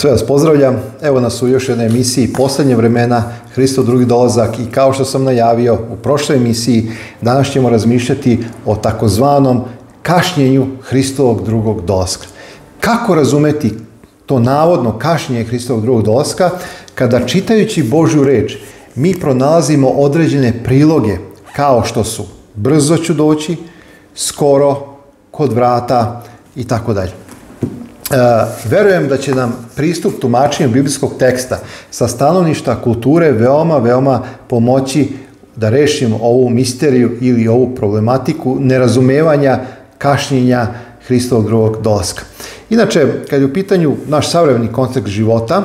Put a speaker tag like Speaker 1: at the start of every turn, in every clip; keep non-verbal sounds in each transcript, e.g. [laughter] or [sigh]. Speaker 1: Sve vas pozdravljam. Evo nas u još jednoj emisiji Poslednje vremena, Hristo drugi dolazak i kao što sam najavio u prošloj emisiji, danas ćemo razmišljati o takozvanom kašnjenju Hristovog drugog dolaska. Kako razumeti to navodno kašnjenje Hristovog drugog dolaska kada čitajući Božju reč mi pronalazimo određene priloge kao što su brzo ću doći, skoro, kod vrata i tako dalje. Uh, verujem da će nam pristup tumačenju biblijskog teksta sa stanovništa kulture veoma, veoma pomoći da rešimo ovu misteriju ili ovu problematiku nerazumevanja, kašnjenja Hristovog drugog dolaska. Inače, kad je u pitanju naš savremeni kontekst života,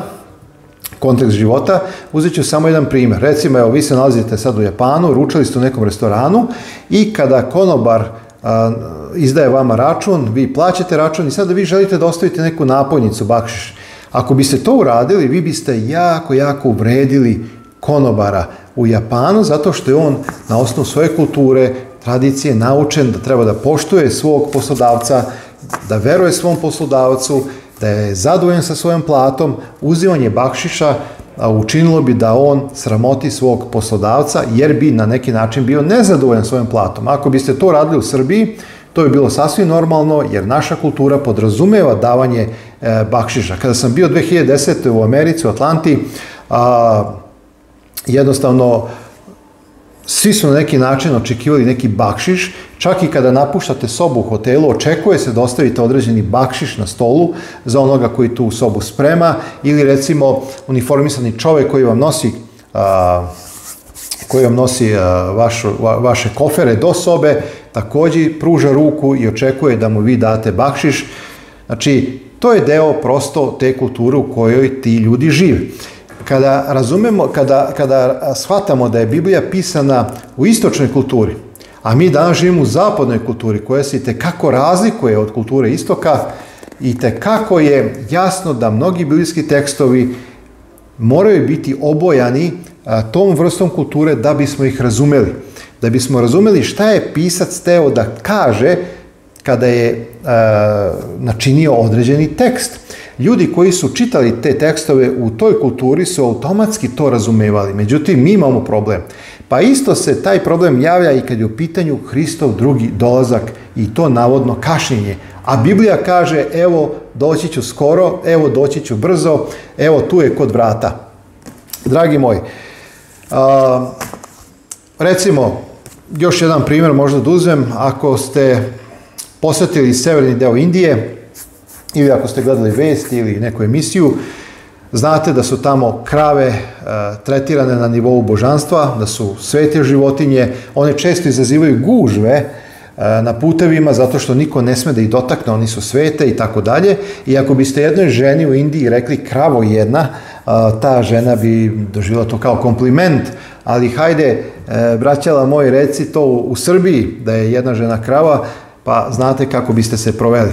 Speaker 1: kontekst života, uzet ću samo jedan primjer. Recimo, evo, vi se nalazite sad u Japanu, ručali ste u nekom restoranu i kada konobar uh, izdaje vama račun, vi plaćate račun i sada vi želite da ostavite neku napojnicu, bakšiš. Ako biste to uradili, vi biste jako, jako uvredili konobara u Japanu, zato što je on na osnovu svoje kulture, tradicije naučen da treba da poštuje svog poslodavca, da veruje svom poslodavcu, da je zadovoljan sa svojom platom, uzimanje bakšiša učinilo bi da on sramoti svog poslodavca jer bi na neki način bio nezadovoljan svojom platom. Ako biste to radili u Srbiji, to je bilo sasvim normalno jer naša kultura podrazumeva davanje e, bakšiša. Kada sam bio 2010. u Americi, u Atlanti, a, jednostavno svi su na neki način očekivali neki bakšiš Čak i kada napuštate sobu u hotelu, očekuje se da ostavite određeni bakšiš na stolu za onoga koji tu sobu sprema ili recimo uniformisani čovek koji vam nosi a, koji vam nosi a, vašu, va, vaše kofere do sobe, takođe pruža ruku i očekuje da mu vi date bakšiš. Znači, to je deo prosto te kulture u kojoj ti ljudi žive kada razumemo, kada, kada shvatamo da je Biblija pisana u istočnoj kulturi, A mi danas živimo u zapadnoj kulturi koja se i kako razlikuje od kulture istoka i kako je jasno da mnogi biblijski tekstovi moraju biti obojani tom vrstom kulture da bismo ih razumeli. Da bismo razumeli šta je pisac teo da kaže kada je načinio određeni tekst. Ljudi koji su čitali te tekstove u toj kulturi su automatski to razumevali. Međutim, mi imamo problem. Pa isto se taj problem javlja i kad je u pitanju Hristov drugi dolazak i to navodno kašnjenje. A Biblija kaže, evo, doći ću skoro, evo, doći ću brzo, evo, tu je kod vrata. Dragi moj, a, recimo, još jedan primjer možda da uzmem, ako ste posetili severni deo Indije, ili ako ste gledali vesti ili neku emisiju, Znate da su tamo krave e, tretirane na nivou božanstva, da su svete životinje, one često izazivaju gužve e, na putevima zato što niko ne sme da ih dotakne, oni su svete i tako dalje. I ako biste jednoj ženi u Indiji rekli kravo jedna, e, ta žena bi doživjela to kao kompliment, ali hajde, e, braćala moj, reci to u Srbiji da je jedna žena krava, pa znate kako biste se proveli.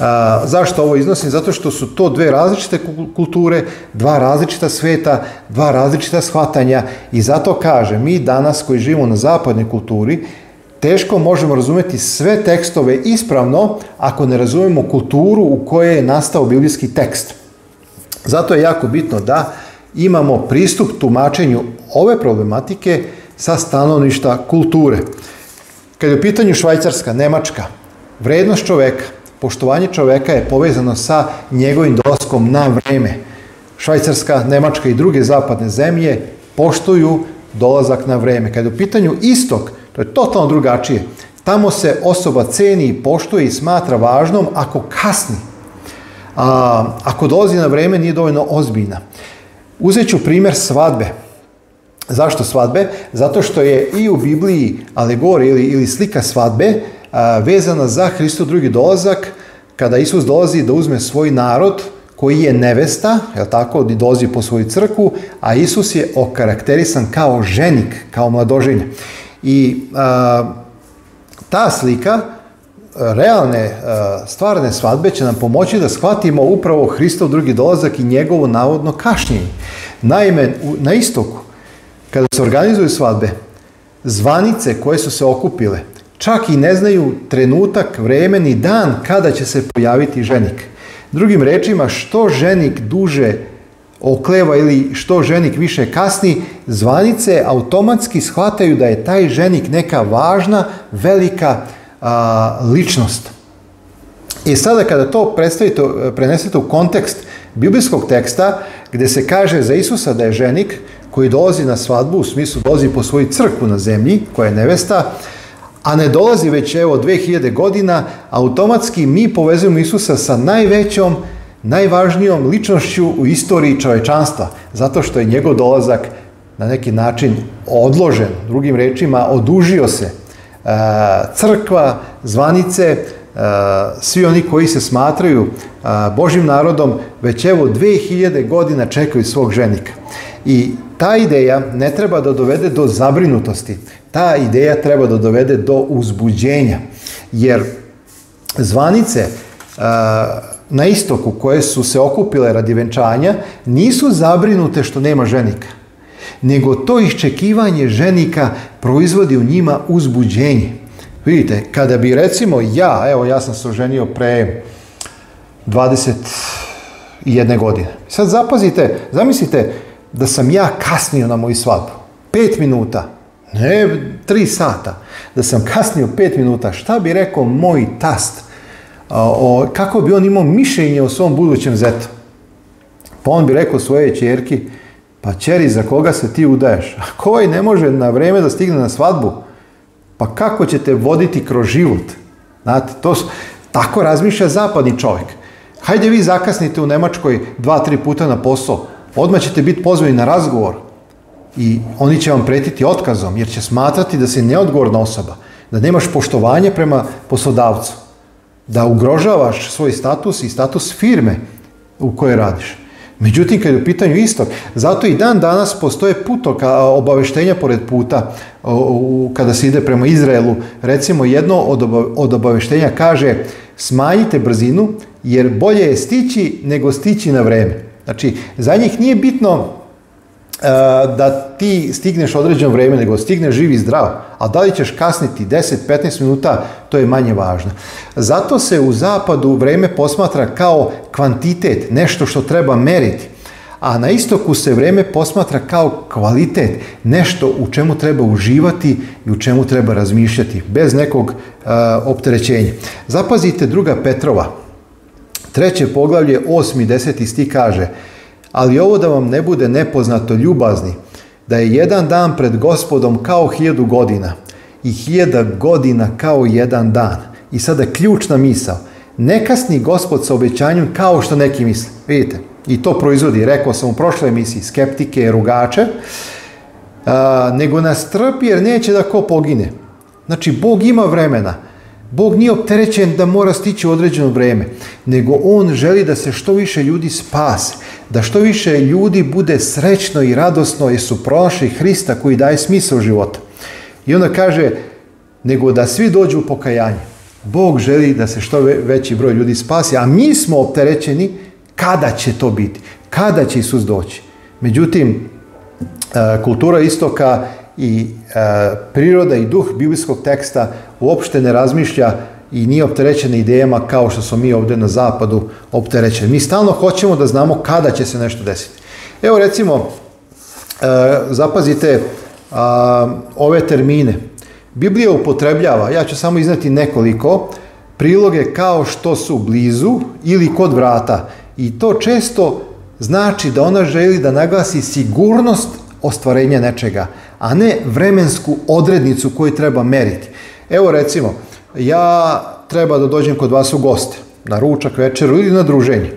Speaker 1: A, zašto ovo iznosim? Zato što su to dve različite kulture, dva različita sveta, dva različita shvatanja i zato kažem, mi danas koji živimo na zapadnoj kulturi, teško možemo razumeti sve tekstove ispravno ako ne razumemo kulturu u kojoj je nastao biblijski tekst. Zato je jako bitno da imamo pristup tumačenju ove problematike sa stanovništa kulture. Kad je u pitanju Švajcarska, Nemačka, vrednost čoveka – Poštovanje čoveka je povezano sa njegovim doskom na vreme. Švajcarska, Nemačka i druge zapadne zemlje poštuju dolazak na vreme. Kada je u pitanju istok, to je totalno drugačije. Tamo se osoba ceni i poštuje i smatra važnom ako kasni. A, ako dolazi na vreme, nije dovoljno ozbiljna. Uzet ću primjer svadbe. Zašto svadbe? Zato što je i u Bibliji alegorija ili, ili slika svadbe vezana za Hristo drugi dolazak, kada Isus dolazi da uzme svoj narod, koji je nevesta, je tako, i dolazi po svoju crku, a Isus je okarakterisan kao ženik, kao mladoženja. I a, ta slika realne stvarne svadbe će nam pomoći da shvatimo upravo Hristov drugi dolazak i njegovo navodno kašnjenje. Naime, na istoku, kada se organizuju svadbe, zvanice koje su se okupile, Čak i ne znaju trenutak, vremeni, dan kada će se pojaviti ženik. Drugim rečima, što ženik duže okleva ili što ženik više kasni, zvanice automatski shvataju da je taj ženik neka važna, velika a, ličnost. I e, sada kada to predstavite, prenesete u kontekst biblijskog teksta, gde se kaže za Isusa da je ženik koji dolazi na svadbu, u smislu dolazi po svoju crkvu na zemlji, koja je nevesta, a ne dolazi već evo 2000 godina, automatski mi povezujemo Isusa sa najvećom, najvažnijom ličnošću u istoriji čovečanstva, zato što je njegov dolazak na neki način odložen, drugim rečima, odužio se. E, crkva, zvanice, e, svi oni koji se smatraju e, Božim narodom, već evo 2000 godina čekaju svog ženika. I ta ideja ne treba da dovede do zabrinutosti, Ta ideja treba da dovede do uzbuđenja, jer zvanice uh, na istoku koje su se okupile radi venčanja nisu zabrinute što nema ženika, nego to iščekivanje ženika proizvodi u njima uzbuđenje. Vidite, kada bi recimo ja, evo ja sam se oženio pre 21 godine. Sad zapazite, zamislite da sam ja kasnio na moju svadbu. 5 minuta Ne tri sata. Da sam kasnio pet minuta, šta bi rekao moj tast? O, kako bi on imao mišljenje o svom budućem zetu? Pa on bi rekao svoje čerki, pa čeri, za koga se ti udaješ? A [laughs] koji ovaj ne može na vrijeme da stigne na svadbu? Pa kako će te voditi kroz život? Znate, to su, tako razmišlja zapadni čovjek. Hajde vi zakasnite u Nemačkoj dva, tri puta na posao. Odmah ćete biti pozvani na razgovor i oni će vam pretiti otkazom, jer će smatrati da si neodgovorna osoba, da nemaš poštovanje prema poslodavcu, da ugrožavaš svoj status i status firme u kojoj radiš. Međutim, kad je u pitanju istok, zato i dan danas postoje putoka obaveštenja pored puta kada se ide prema Izraelu. Recimo, jedno od obaveštenja kaže smanjite brzinu jer bolje je stići nego stići na vreme. Znači, za njih nije bitno E, da ti stigneš određeno vreme, nego stigneš živ i zdrav, a da li ćeš kasniti 10-15 minuta, to je manje važno. Zato se u zapadu vreme posmatra kao kvantitet, nešto što treba meriti, a na istoku se vreme posmatra kao kvalitet, nešto u čemu treba uživati i u čemu treba razmišljati, bez nekog uh, opterećenja. Zapazite druga Petrova, treće poglavlje, osmi, deseti sti kaže – ali ovo da vam ne bude nepoznato ljubazni, da je jedan dan pred gospodom kao hiljadu godina i hiljada godina kao jedan dan. I sada ključna misao, ne kasni gospod sa obećanjem kao što neki misle. Vidite, i to proizvodi, rekao sam u prošloj emisiji, skeptike, rugače, a, nego nas trpi jer neće da ko pogine. Znači, Bog ima vremena. Bog nije opterećen da mora stići u određeno vreme, nego On želi da se što više ljudi spase da što više ljudi bude srećno i radosno jer su pronašli Hrista koji daje smisao života. I onda kaže, nego da svi dođu u pokajanje. Bog želi da se što veći broj ljudi spasi, a mi smo opterećeni kada će to biti, kada će Isus doći. Međutim, e, kultura istoka i e, priroda i duh biblijskog teksta uopšte ne razmišlja i nije opterećena idejama kao što smo mi ovdje na zapadu opterećeni. Mi stalno hoćemo da znamo kada će se nešto desiti. Evo recimo, e, zapazite ove termine. Biblija upotrebljava, ja ću samo iznati nekoliko, priloge kao što su blizu ili kod vrata. I to često znači da ona želi da naglasi sigurnost ostvarenja nečega, a ne vremensku odrednicu koju treba meriti. Evo recimo, ja treba da dođem kod vas u goste, na ručak, večeru ili na druženje.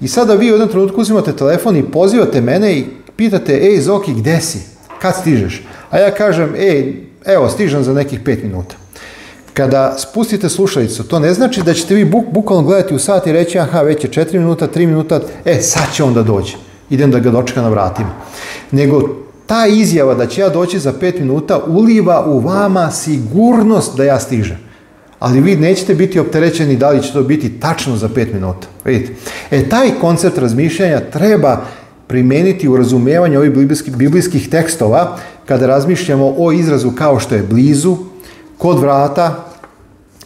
Speaker 1: I sada vi u jednom trenutku uzimate telefon i pozivate mene i pitate, ej Zoki, gde si? Kad stižeš? A ja kažem, ej, evo, stižem za nekih 5 minuta. Kada spustite slušalicu, to ne znači da ćete vi buk, bukvalno gledati u sat i reći, aha, već je 4 minuta, 3 minuta, e, sad će on da dođe. Idem da ga dočekam na vratima. Nego ta izjava da će ja doći za 5 minuta uliva u vama sigurnost da ja stižem ali vi nećete biti opterećeni da li će to biti tačno za 5 minuta. Vidite? E, taj koncept razmišljanja treba primeniti u razumevanju ovih biblijskih, biblijskih tekstova kada razmišljamo o izrazu kao što je blizu, kod vrata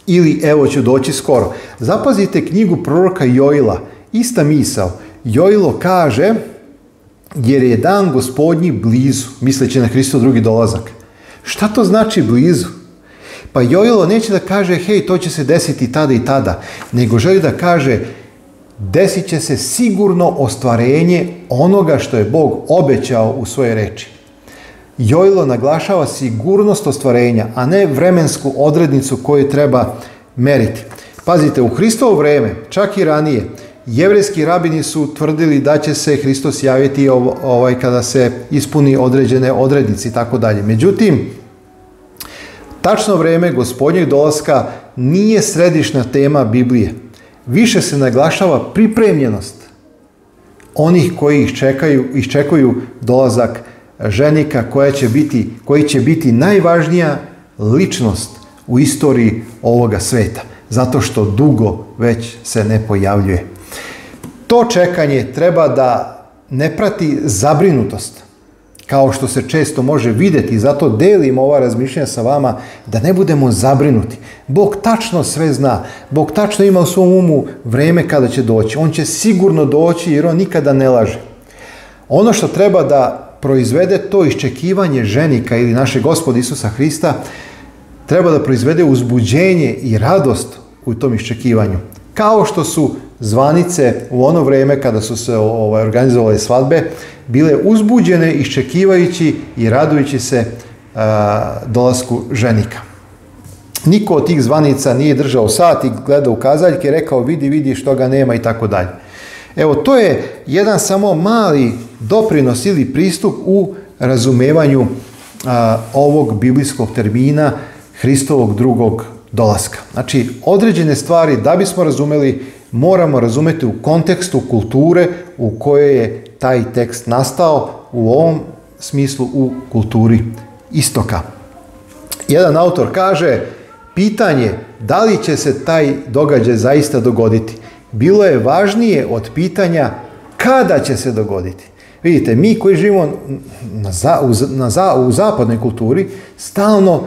Speaker 1: ili evo ću doći skoro. Zapazite knjigu proroka Joila, ista misao. Joilo kaže, jer je dan gospodnji blizu, misleći na Hristo drugi dolazak. Šta to znači blizu? Pa Jojilo neće da kaže, hej, to će se desiti tada i tada, nego želi da kaže, desit će se sigurno ostvarenje onoga što je Bog obećao u svoje reči. Jojlo naglašava sigurnost ostvarenja, a ne vremensku odrednicu koju treba meriti. Pazite, u Hristovo vreme, čak i ranije, jevreski rabini su tvrdili da će se Hristos javiti ovaj, kada se ispuni određene odrednici i tako dalje. Međutim, Tačno vreme gospodnjeg dolaska nije središna tema Biblije. Više se naglašava pripremljenost onih koji ih čekaju, iščekuju dolazak ženika koja će biti, koji će biti najvažnija ličnost u istoriji ovoga sveta, zato što dugo već se ne pojavljuje. To čekanje treba da ne prati zabrinutost, kao što se često može videti, zato delim ova razmišljenja sa vama, da ne budemo zabrinuti. Bog tačno sve zna, Bog tačno ima u svom umu vreme kada će doći. On će sigurno doći jer on nikada ne laže. Ono što treba da proizvede to iščekivanje ženika ili naše gospoda Isusa Hrista, treba da proizvede uzbuđenje i radost u tom iščekivanju. Kao što su zvanice u ono vrijeme kada su se ovaj, organizovale svadbe bile uzbuđene, iščekivajući i radujući se a, e, dolasku ženika. Niko od tih zvanica nije držao sat i gledao u kazaljke, rekao vidi, vidi što ga nema i tako dalje. Evo, to je jedan samo mali doprinos ili pristup u razumevanju a, ovog biblijskog termina Hristovog drugog dolaska. Znači, određene stvari da bismo razumeli moramo razumeti u kontekstu kulture u kojoj je taj tekst nastao u ovom smislu u kulturi istoka. Jedan autor kaže, pitanje da li će se taj događaj zaista dogoditi, bilo je važnije od pitanja kada će se dogoditi. Vidite, mi koji živimo na za, u, na za, u zapadnoj kulturi, stalno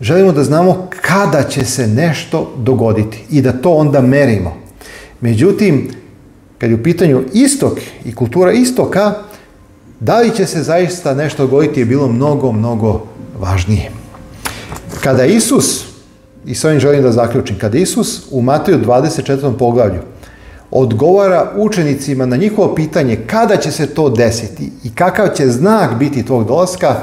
Speaker 1: želimo da znamo kada će se nešto dogoditi i da to onda merimo. Međutim, kad je u pitanju istok i kultura istoka, da li će se zaista nešto goditi je bilo mnogo, mnogo važnije. Kada Isus, i s ovim želim da zaključim, kada Isus u Mateju 24. poglavlju odgovara učenicima na njihovo pitanje kada će se to desiti i kakav će znak biti tog dolaska,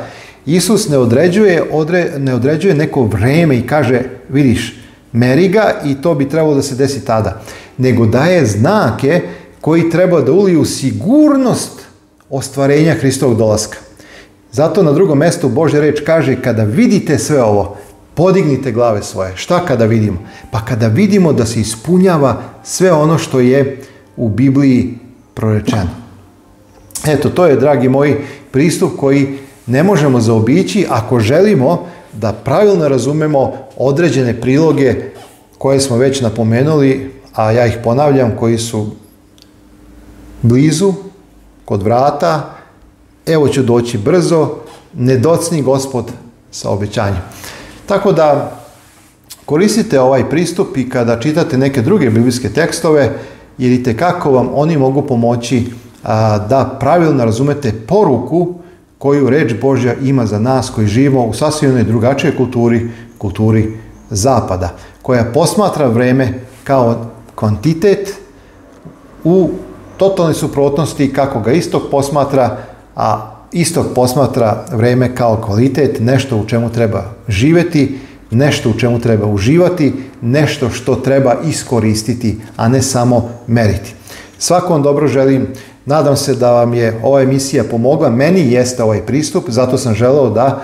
Speaker 1: Isus ne određuje, odre, ne određuje neko vreme i kaže, vidiš, meri ga i to bi trebalo da se desi tada, nego daje znake koji treba da uliju sigurnost ostvarenja Hristovog dolaska. Zato na drugom mestu Božja reč kaže kada vidite sve ovo, podignite glave svoje. Šta kada vidimo? Pa kada vidimo da se ispunjava sve ono što je u Bibliji prorečeno. Eto, to je, dragi moji, pristup koji ne možemo zaobići ako želimo da pravilno razumemo određene priloge koje smo već napomenuli, a ja ih ponavljam, koji su blizu, kod vrata, evo ću doći brzo, nedocni gospod sa obećanjem. Tako da koristite ovaj pristup i kada čitate neke druge biblijske tekstove, jer i tekako vam oni mogu pomoći a, da pravilno razumete poruku koju reč Božja ima za nas koji živimo u sasvim jednoj drugačijoj kulturi, kulturi zapada, koja posmatra vreme kao kvantitet u totalnoj suprotnosti kako ga istok posmatra, a istok posmatra vreme kao kvalitet, nešto u čemu treba živeti, nešto u čemu treba uživati, nešto što treba iskoristiti, a ne samo meriti. Svakom dobro želim Nadam se da vam je ova emisija pomogla. Meni jeste ovaj pristup, zato sam želeo da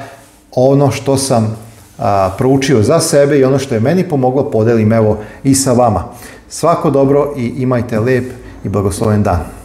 Speaker 1: ono što sam a, proučio za sebe i ono što je meni pomoglo podelim evo i sa vama. Svako dobro i imajte lep i blagosloven dan.